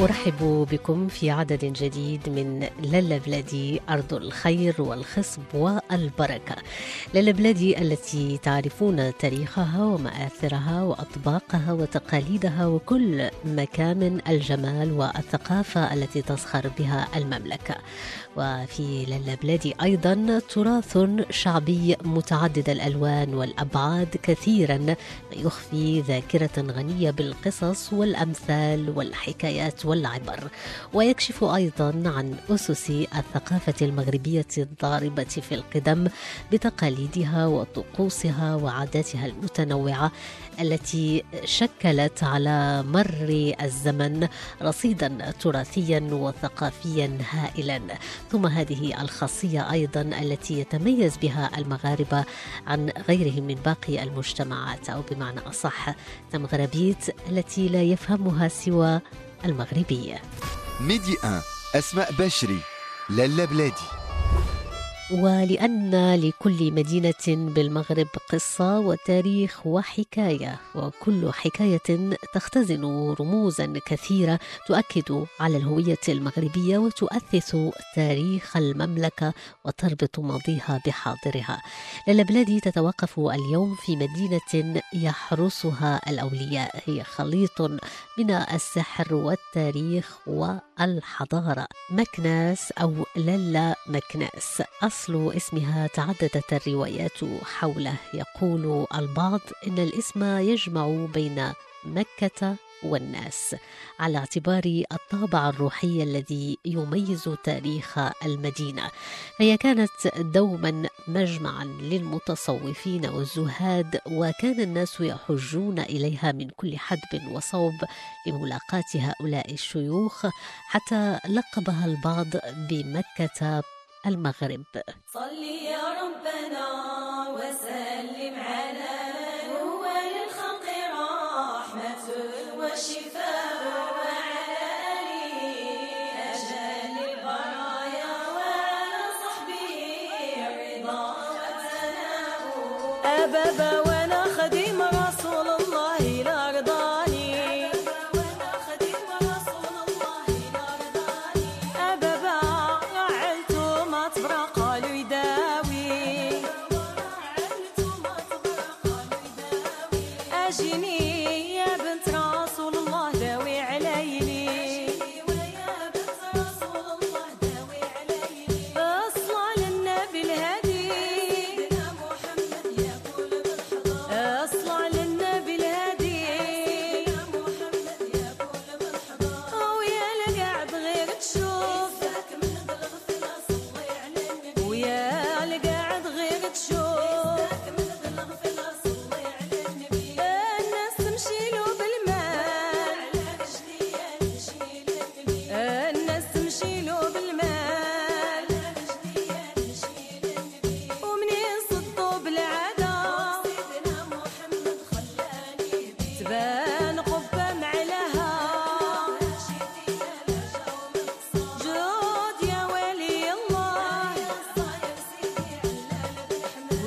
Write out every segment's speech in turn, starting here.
أرحب بكم في عدد جديد من للا بلادي أرض الخير والخصب والبركة. للا بلادي التي تعرفون تاريخها ومآثرها وأطباقها وتقاليدها وكل مكامن الجمال والثقافة التي تزخر بها المملكة. وفي للا بلادي أيضا تراث شعبي متعدد الألوان والأبعاد كثيرا يخفي ذاكرة غنية بالقصص والأمثال والحكايات والعبر ويكشف أيضا عن أسس الثقافة المغربية الضاربة في القدم بتقاليدها وطقوسها وعاداتها المتنوعة التي شكلت على مر الزمن رصيدا تراثيا وثقافيا هائلا. ثم هذه الخاصية أيضا التي يتميز بها المغاربة عن غيرهم من باقي المجتمعات أو بمعنى أصح المغربيت التي لا يفهمها سوى المغربية. ميدي 1 أسماء بشري لالا بلادي. ولأن لكل مدينة بالمغرب قصة وتاريخ وحكاية وكل حكاية تختزن رموزا كثيرة تؤكد على الهوية المغربية وتؤثث تاريخ المملكة وتربط ماضيها بحاضرها. لالا بلادي تتوقف اليوم في مدينة يحرسها الأولياء. هي خليط من السحر والتاريخ والحضارة مكناس أو لالا مكناس. أصل اسمها تعددت الروايات حوله. يقول البعض إن الاسم يجمع بين مكة والناس على اعتبار الطابع الروحي الذي يميز تاريخ المدينة. فهي كانت دوما مجمعا للمتصوفين والزهاد وكان الناس يحجون إليها من كل حدب وصوب لملاقاة هؤلاء الشيوخ حتى لقبها البعض بمكة المغرب. صل يا ربنا وشفاء وعلى آله أجل البرايا وعلى صحبه رضا وثناء أبابا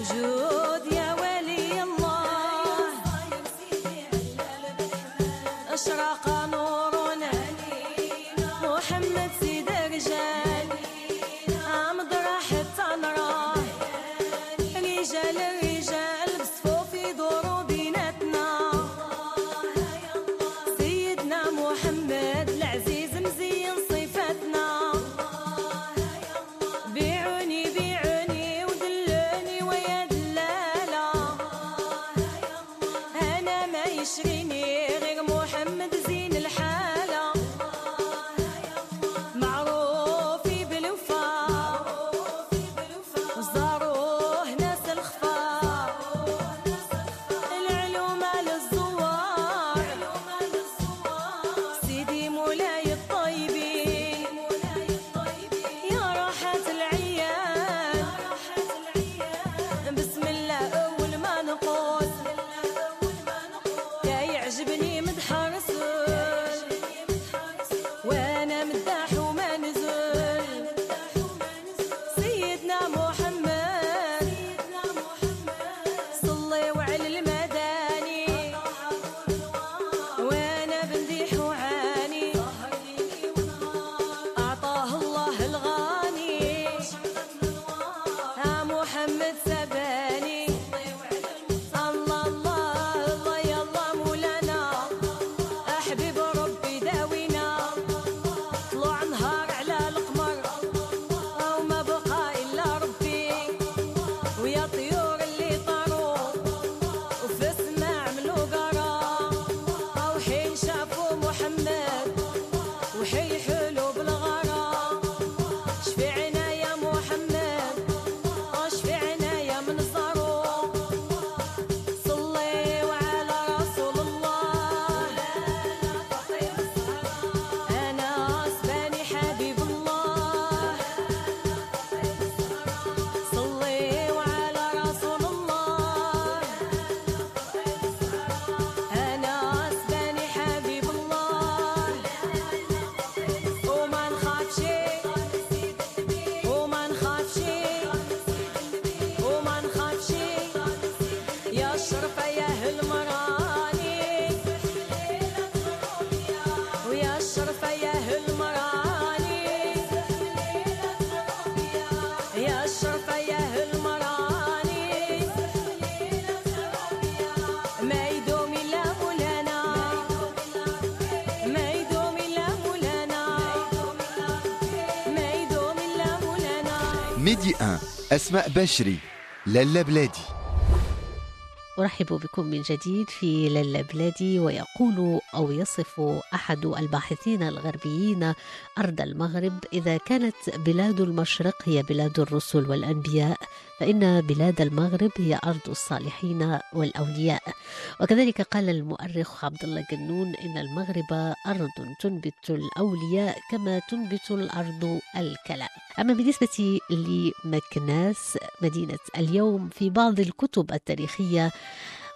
toujours. ميدي 1 أسماء بشري لالا بلادي. أرحب بكم من جديد في للا بلادي ويقول أو يصف أحد الباحثين الغربيين أرض المغرب إذا كانت بلاد المشرق هي بلاد الرسل والأنبياء فإن بلاد المغرب هي أرض الصالحين والأولياء. وكذلك قال المؤرخ عبد الله كنون إن المغرب أرض تنبت الأولياء كما تنبت الأرض الكلأ. أما بالنسبة لمكناس مدينة اليوم في بعض الكتب التاريخية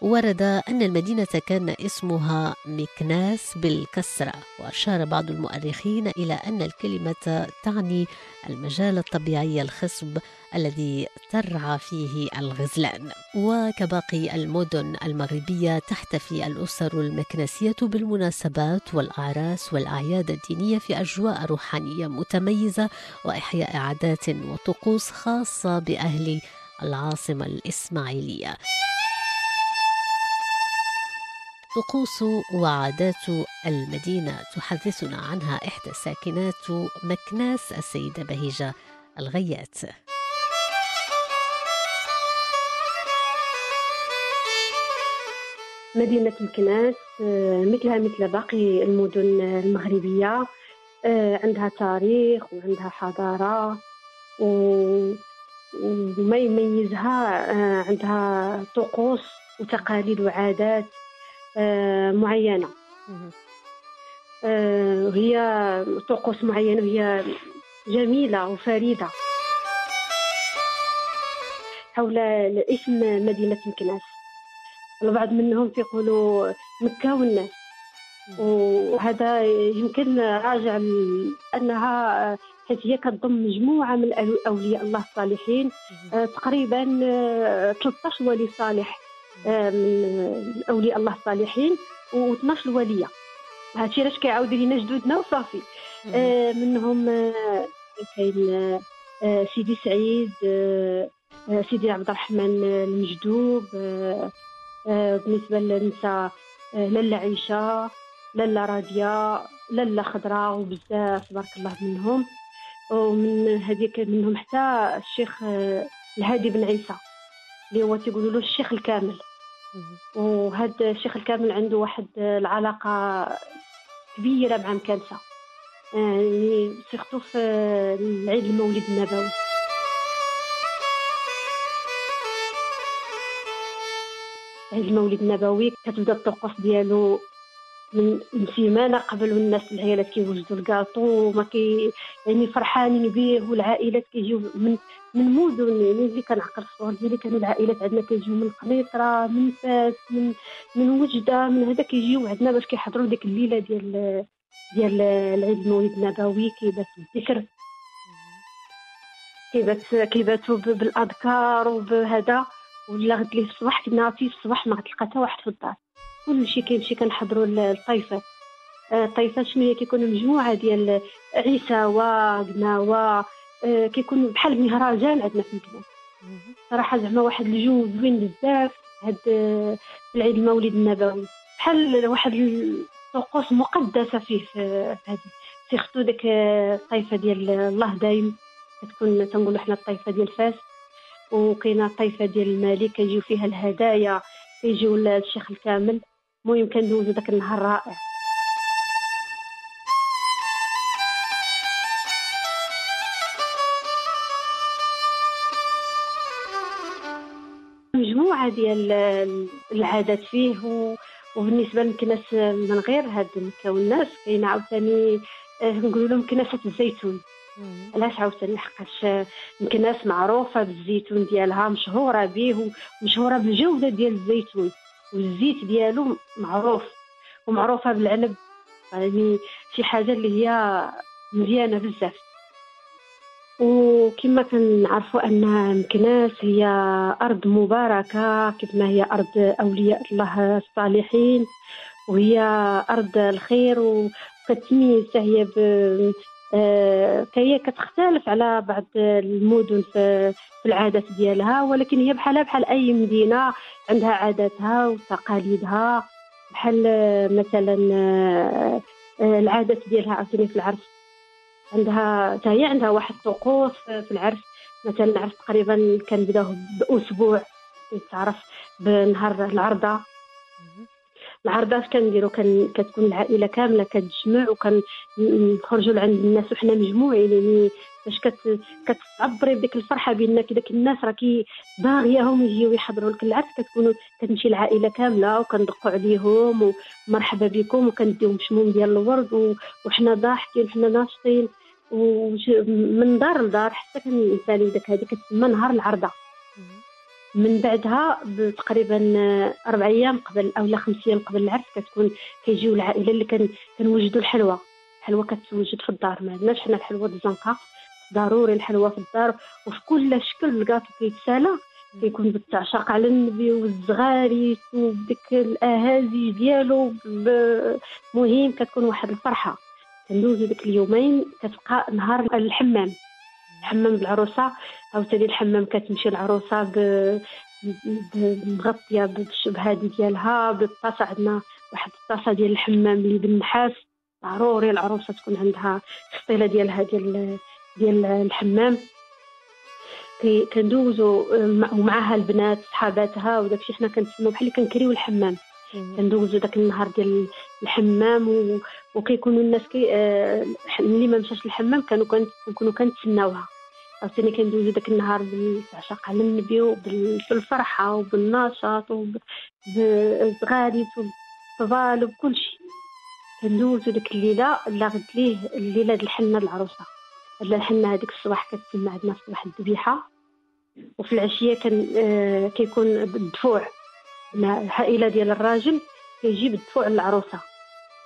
ورد أن المدينة كان اسمها مكناس بالكسرة وأشار بعض المؤرخين إلى أن الكلمة تعني المجال الطبيعي الخصب الذي ترعى فيه الغزلان. وكباقي المدن المغربية تحتفي الأسر المكنسية بالمناسبات والأعراس والأعياد الدينية في أجواء روحانية متميزة وإحياء عادات وطقوس خاصة بأهل العاصمة الإسماعيلية. طقوس وعادات المدينة تحدثنا عنها إحدى ساكنات مكناس السيدة بهيجة الغيات مدينة مكناس آه، مثلها مثل باقي المدن المغربية آه، عندها تاريخ وعندها حضارة وما يميزها آه، عندها طقوس وتقاليد وعادات. آه، معينة. آه، هي طقوس معينة وهي جميلة وفريدة. حول اسم مدينة مكناس البعض منهم يقولوا مكة والناس وهذا يمكن راجع لأنها حيث هي كتضم مجموعة من أولياء الله الصالحين. آه، تقريبا آه، 13 ولي صالح. آه، من أولياء الله الصالحين و12 ولية هادشي علاش كيعاودوا لينا جدودنا وصافي. آه، منهم آه، كاين آه، آه، سيدي سعيد آه، آه، سيدي عبد الرحمن المجدوب آه، آه، بالنسبة للنساء آه، لالا عيشة لالا رادية لالا خضراء وبزاف تبارك الله منهم. ومن هذيك منهم حتى الشيخ آه، الهادي بن عيسى اللي هو تيقولوا له الشيخ الكامل. وهذا الشيخ الكامل عنده واحد العلاقة كبيرة مع مكانسة. يعني سيرتو في العيد المولد النبوي. عيد المولد النبوي كتبدا الطقوس ديالو من من سيمانة قبل والناس العيالات كيوجدوا الكاطو وما كي يعني فرحانين به والعائلات كيجيو من من مدن يعني اللي كنعقل الصور ديالي كانوا العائلات عندنا كيجيو من قنيطرة من فاس من من وجدة من هذا كيجيو عندنا باش كيحضروا ديك الليلة ديال ديال العيد المولد النبوي كيبات الذكر. كيبات كيباتوا بالأذكار وبهذا. ولا غد ليه الصباح كنا في الصباح ما غتلقى حتى واحد في الدار. كلشي كيمشي كنحضروا ال- الطيفات آه، شنو هي؟ كيكونوا مجموعة ديال عيساوه قناوه آه، كيكونوا بحال مهرجان عندنا في المدينة صراحة زعما واحد الجو زوين بزاف. هاد آه، العيد المولد النبوي. بحال واحد الطقوس مقدسة فيه في هذه سيختو ديك آه، الطائفه ديال الله دايم. كتكون تنقولوا حنا الطائفه ديال فاس. وكاينة الطائفه ديال المالك كيجيو فيها الهدايا كيجيو الشيخ الكامل. المهم كندوزو داك النهار رائع. ديال العادات فيه و... وبالنسبة للكناس من غير هاد الناس كاينة عاوتاني آه، نقولوا لهم كناسة الزيتون. علاش عاوتاني؟ لحقاش الكناس معروفة بالزيتون ديالها مشهورة به ومشهورة بالجودة ديال الزيتون. والزيت ديالو معروف ومعروفة بالعنب. يعني شي حاجة اللي هي مزيانة بزاف. وكما كنعرفوا أن مكناس هي أرض مباركة كيف ما هي أرض أولياء الله الصالحين وهي أرض الخير وكتميز هي ب آه، هي كتختلف على بعض المدن في العادات ديالها ولكن هي بحالها بحال أي مدينة عندها عاداتها وتقاليدها بحال مثلا آه، آه، العادات ديالها عاوتاني في العرس. عندها حتى هي عندها واحد الطقوس في العرس مثلا العرس تقريبا كنبداوه بأسبوع تعرف بنهار العرضة. العرضات كنديرو؟ كان كتكون العائلة كاملة كتجمع وكنخرجوا لعند الناس وحنا مجموعين يعني باش كت كتعبري بديك الفرحة بانك داك الناس راكي باغياهم يجيو يحضروا لك العرس كتكونوا كتمشي العائلة كاملة وكندقوا عليهم ومرحبا بكم وكنديهم شموم ديال الورد وحنا ضاحكين وحنا ناشطين. ومن دار لدار حتى كنسالي داك هذيك كتسمى نهار العرضة. من بعدها تقريبا أربع أيام قبل أو لا خمس أيام قبل العرس كتكون كيجيو العائلة اللي كان كنوجدوا الحلوى. الحلوى كتوجد في الدار. ما عندناش حنا الحلوى الزنقه ضروري الحلوى في الدار. وفي كل شكل الكاطو كيتسالى كيكون بالتعشاق على النبي والزغاريت وبديك الاهازي ديالو مهم كتكون واحد الفرحة. كندوزو ديك اليومين كتبقى نهار الحمام. الحمام بالعروسة عاوتاني الحمام كتمشي العروسة ب مغطيه بالشبهة ديالها بالطاسة عندنا واحد الطاسة ديال الحمام اللي بالنحاس. ضروري العروسة تكون عندها السطيله ديالها ديال ديال الحمام. كندوزو ومعها البنات صحاباتها وداكشي حنا كنسمو بحال اللي كنكريو الحمام. كندوزو داك النهار ديال الحمام. وكيكونوا الناس كي آه... اللي ما مشاش الحمام كانوا كنكونوا كنتسناوها. عاوتاني كندوزو داك النهار بالعشاق على النبي وبالفرحه وبالنشاط وبالغاليت وبالطبال وبكل شيء كندوزو ديك الليلة اللي غد ليه الليلة ديال الحنة العروسة. الحنة هذيك الصباح كتسمى عندنا صباح الذبيحة. وفي العشية كان آه كيكون الدفوع. العائله ديال الراجل كيجيب الدفوع للعروسة.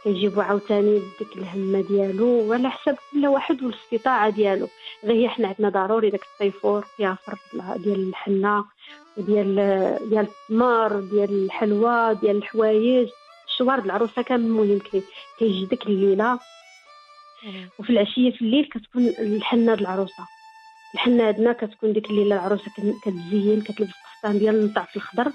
كيجيبو عاوتاني بديك الهمة ديالو وعلى حسب كل واحد والاستطاعة ديالو. غير هي حنا عندنا ضروري داك الطيفور يافر ديال الحنة وديال ديال التمر ديال الحلوى ديال الحوايج. الشوار العروسة كامل المهم كيجي ديك الليلة. وفي العشية في الليل كتكون الحنة العروسة. الحنة عندنا كتكون ديك الليلة العروسة كتزين كتلبس القفطان ديال النطاف الخضر.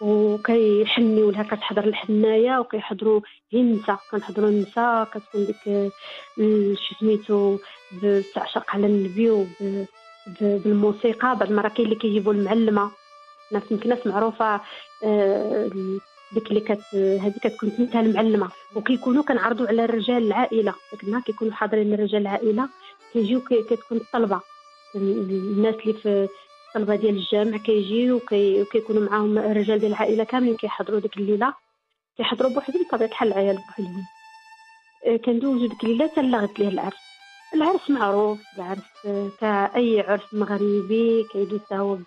وكيحنيو لها كتحضر الحنايه وكيحضروا هي النساء كنحضروا النساء كتكون ديك شو سميتو بالتعشق على النبي بالموسيقى بعض المرات كاين اللي كيجيبوا المعلمة. ناس يمكن ناس معروفة آه، ديك اللي كت هذه كتكون سميتها المعلمة. وكيكونوا كنعرضوا على رجال العائلة. داك النهار كيكونوا حاضرين رجال العائلة كيجيو كتكون الطلبة. الناس اللي في الطلبة ديال الجامع كيجيو وكيكونوا معاهم الرجال ديال العائلة كاملين كيحضروا ديك الليلة. كيحضروا بوحدهم بطبيعة الحال العيال بوحدهم. آه، كندوزو ديك الليلة حتى لغت ليه العرس. العرس معروف العرس كأي عرس مغربي كيدوز هو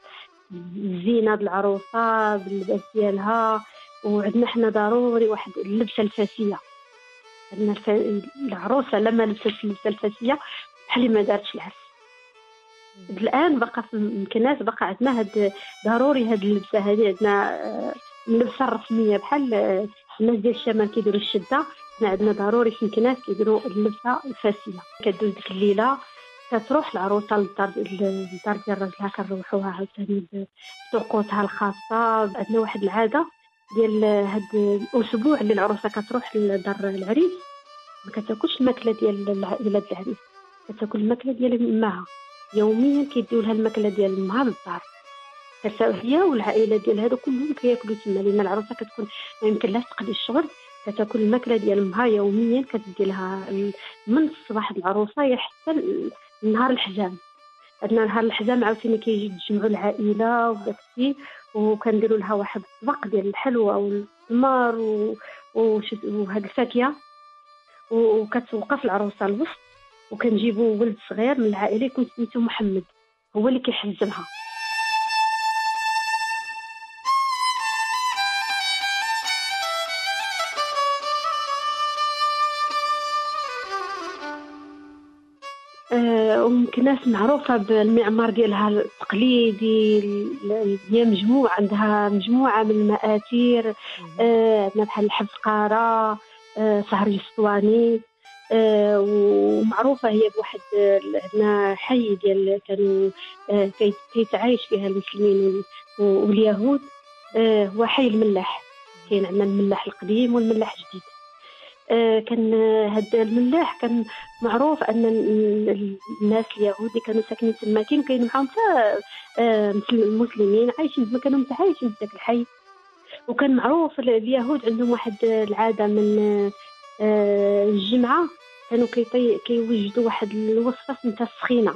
بالزينة بالعروسة باللباس ديالها. وعندنا حنا ضروري واحد اللبسة الفاسية. عندنا الف... العروسة لما لبست اللبسة الفاسية بحال ما دارتش العرس. الآن بقى في مكناس بقى عندنا هاد ضروري هاد اللبسة هذه عندنا آه، اللبسة الرسمية بحال آه، الناس ديال الشمال كيديروا الشدة. حنا عندنا ضروري في مكناس كيديروا اللبسة الفاسية. كدوز ديك الليلة كتروح العروسة للدار للدار ديال راجلها كنروحوها عاوتاني بطقوسها الخاصة. عندنا واحد العادة ديال هاد الأسبوع اللي العروسة كتروح لدار العريس. ما كتاكلش الماكلة ديال العائله العريس. كتاكل الماكلة ديال أمها. يوميا كيديو لها الماكلة ديال امها للدار هي والعائلة ديال هادو كلهم كياكلوا تما لأن العروسة كتكون ما يمكن لها تقضي الشغل كتاكل الماكلة ديال امها يوميا كتدي لها من الصباح العروسة حتى نهار الحزام. عندنا نهار الحزام عاوتاني كيجي يتجمعوا العائلة وداكشي وكنديروا لها واحد الطبق ديال الحلوى والتمر وهاد الفاكهة. وكتوقف العروسة الوسط. وكنجيبوا ولد صغير من العائلة يكون سميتو محمد هو اللي كيحزمها آه، ومكناس معروفة بالمعمار ديالها التقليدي ال- هي مجموعة عندها مجموعة من المآثير آه، عندنا بحال الحفقارة آه، سهر الاسطواني آه، ومعروفة هي بواحد آه، عندنا حي ديال كانوا آه، كي- كيتعايش فيها المسلمين وال- واليهود آه، هو حي الملاح. كاين عندنا الملاح القديم والملاح الجديد. آه، كان آه، هاد الملاح كان معروف أن ال- ال- الناس اليهود اللي كانوا ساكنين تما كاين كاين معاهم حتى آه، مسل- المسلمين عايشين تما كانوا متعايشين في ذاك الحي. وكان معروف ال- اليهود عندهم واحد آه، العادة من آه، آه، الجمعة كانوا كيطي كيوجدوا واحد الوصفة سميتها السخينة.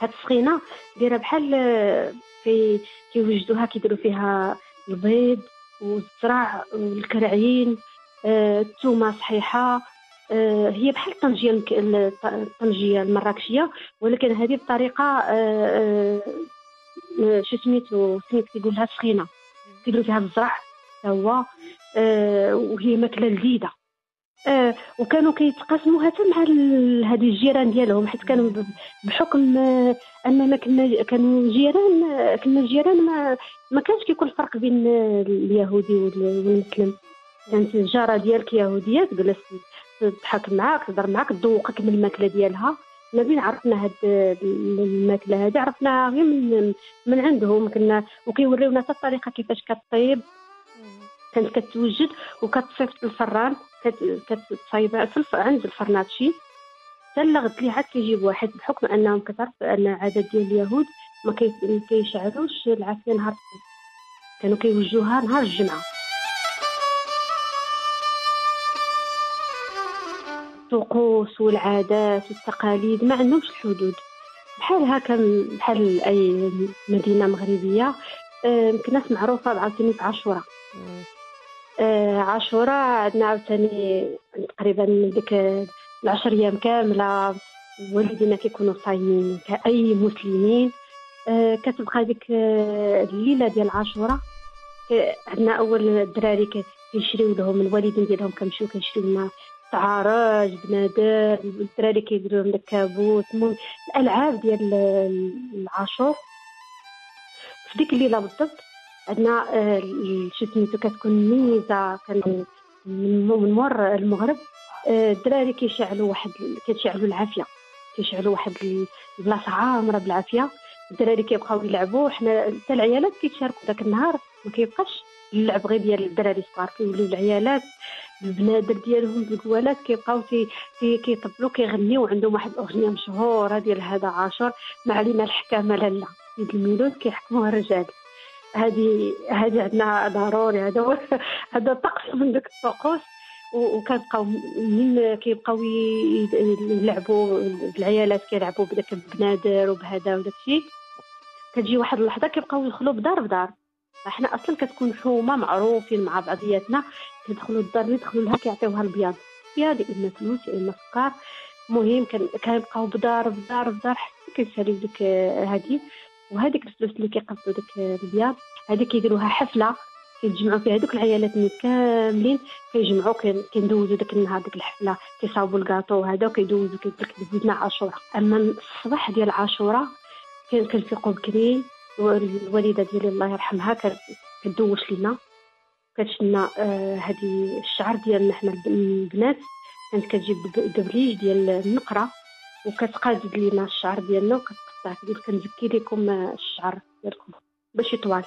هاد السخينة دايرة بحال آه، كي كيوجدوها كيديروا فيها البيض والزرع والكرعين آه، الثومه صحيحة آه، هي بحال الطنجيه الطنجيه المراكشية ولكن هذه بطريقة آه، آه، آه، شو سميتو سميت كيقول لها سخينة. كيديروا فيها الزرع هو آه، وهي ماكلة لذيذه آه، وكانوا كيتقاسموا حتى مع هذه الجيران ديالهم حيت كانوا بحكم آه، اننا كنا كانوا جيران آه، كنا جيران ما ما كانش كيكون الفرق بين آه، اليهودي وال- والمسلم. كانت الجارة ديالك يهودية تجلس تضحك معاك تهضر معاك تذوقك من الماكلة ديالها. ما بين عرفنا هاد الماكلة هذه عرفناها غير من من عندهم. كنا وكيوريونا حتى الطريقة كيفاش كطيب. كانت كتوجد وكتصيفط كت- كتصايبها. عند الفرناتشي. حتى الغد اللي عاد كيجيب واحد بحكم أنهم كتعرف أن عادات ديال اليهود ما كي- ما كيشعلوش العافية نهار كانوا كيوجدوها نهار الجمعة. الطقوس والعادات والتقاليد ما عندهمش الحدود. بحال هكا بحال أي مدينة مغربية آه، يمكن ناس معروفه عاوتاني في عاشوراء آه، عاشوراء عندنا عاوتاني تقريبا ديك العشر أيام كاملة والدينا كيكونوا صايمين كأي مسلمين. آه، كتبقى ديك آه، الليلة ديال عاشوراء عندنا أول الدراري كي- كيشريو لهم الوالدين ديالهم كيمشيو كيشريو لنا تعارج بنادر الدراري كيديروا لهم داك كابوس الألعاب ديال العاشور. في ديك الليلة بالضبط عندنا آه، شو سميتو كتكون ميزة كان من مو- من مور المغرب. آه، الدراري كيشعلوا واحد كيشعلوا العافية كيشعلوا واحد ال- البلاصة عامرة بالعافية. الدراري كيبقاو يلعبوا حنا حتى العيالات كيتشاركوا داك النهار ما كيبقاش اللعب غير ديال الدراري الصغار كيوليو العيالات البنادر ديالهم بالقوالات كيبقاو كي كي- كيطبلوا كيغنيو عندهم واحد الأغنية مشهورة ديال هذا عاشور ما علينا الحكام أ لالا عيد الميلود كيحكموها الرجال. هذه هذه عندنا ضروري هذا هذا طقس من ديك الطقوس وكنبقاو من كيبقاو يلعبوا العيالات كيلعبوا بداك البنادر وبهذا وداك الشيء كتجي واحد اللحظة كيبقاو يدخلوا بدار بدار. إحنا أصلا كتكون حومة معروفين مع بعضياتنا كيدخلوا الدار اللي يدخلوا لها كيعطيوها البياض. البياض يا اما فلوس يا اما سكر المهم كان كيبقاو بدار بدار بدار حتى كيساليو ديك هادي. وهذيك الفلوس اللي كيقبضوا ديك البياض هذه كيديروها حفلة كيتجمعوا فيها دوك العيالات كاملين كيجمعوا كي- كندوزوا داك النهار ديك الحفلة كيصاوبوا الكاطو وهذا وكيدوزوا كيقول لك دوزنا عاشوراء. أما الصباح ديال عاشوراء كان كنفيقوا بكري والوالدة ديالي الله يرحمها كدوش لنا كتشنا آه هذه الشعر ديالنا حنا الب- البنات كانت كتجيب دب- دبليج ديال النقرة. وكتقادد لينا الشعر ديالنا وكتقطع. تقول كنزكي لكم الشعر ديالكم باش يطوال.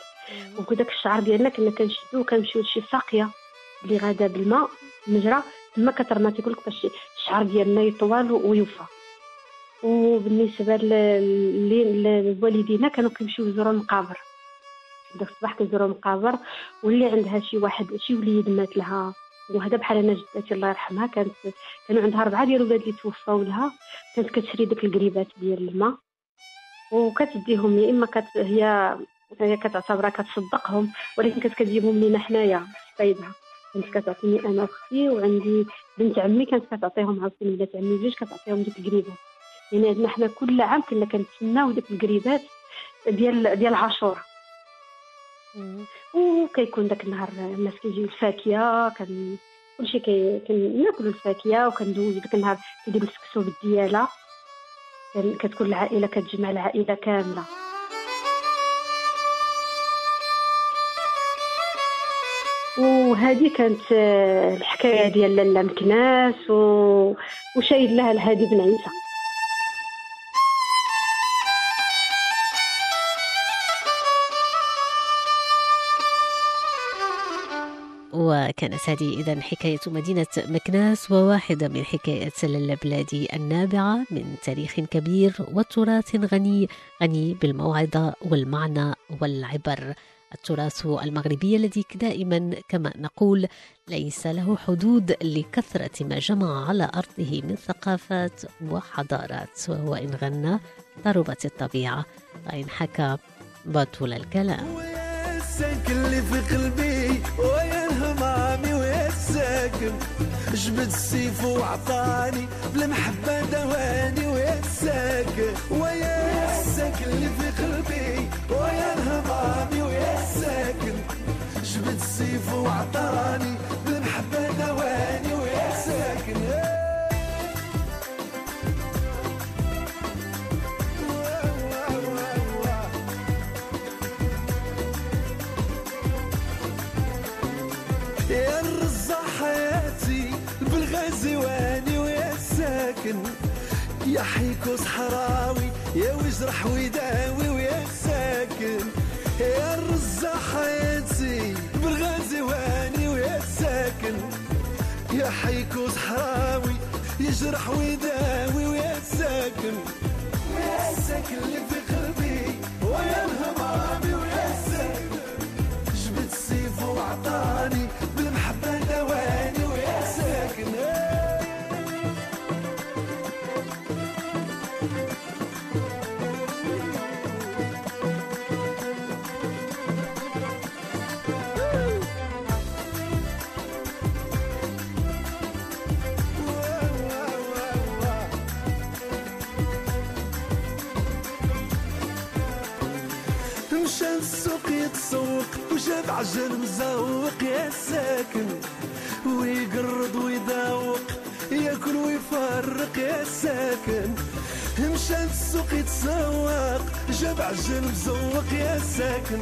وكذاك الشعر ديالنا كنا كنشدو وكنمشيو لشي ساقيه اللي غادا بالماء مجرى. تما كترمى تيقول لك باش الشعر ديالنا يطول ويوفى. وبالنسبة لوالدينا كانوا كيمشيو يزوروا المقابر. داك الصباح كيزوروا المقابر واللي عندها شي واحد شي وليد مات لها. وهذا بحال أنا جدتي الله يرحمها كانت كانوا عندها اربعه ديال الولاد اللي توفاو لها. كانت كتشري ديك القريبات ديال الماء. وكتديهم يا إما كت هي هي كتعتبرها كتصدقهم ولكن كانت كتجيبهم لينا حنايا فايدها كانت كتعطيني أنا وأختي وعندي بنت عمي كانت كتعطيهم عاوتاني ولاد عمي جوج كتعطيهم ديك القريبات. يعني عندنا حنا كل عام كنا كنتسناو ديك القريبات ديال ديال عاشور وكيكون داك النهار الناس كيجيو الفاكهه كان كلشي كي كناكلوا الفاكهه وكندوزو داك النهار كيديروا السكسو بالديالة كان كتكون العائلة كتجمع العائلة كاملة وهذه كانت آه، الحكاية ديال لاله مكناس. وشايد لها الهادي بن عيسى وكانت هذه إذا حكاية مدينة مكناس وواحدة من حكايات اللبلادي النابعة من تاريخ كبير وتراث غني غني بالموعظة والمعنى والعبر. التراث المغربي الذي دائما كما نقول ليس له حدود لكثرة ما جمع على أرضه من ثقافات وحضارات. وهو إن غنى ضربت الطبيعة. وإن حكى بطل الكلام. جبد السيف وعطاني بالمحبة دواني ويا الساكن ويا الساكن اللي في قلبي ويا الهمامي ويا الساكن جبد السيف وعطاني بالمحبة دواني ويا الساكن يا حيكو صحراوي يا وجرح ويداوي ويا الساكن يا الرزا حياتي بالغازي واني ويا الساكن يا حيكو صحراوي يجرح ويداوي ويا الساكن ويا الساكن اللي في قلبي ويا الهمامي ويا الساكن جبت السيف وعطاني وجاب عجل مزوق يا ساكن ويقرض ويذوق ياكل ويفرق يا ساكن. مشى السوق يتسوق جاب عجل مزوق يا ساكن.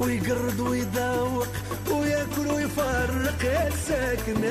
ويقرض ويذوق وياكل ويفرق يا ساكن.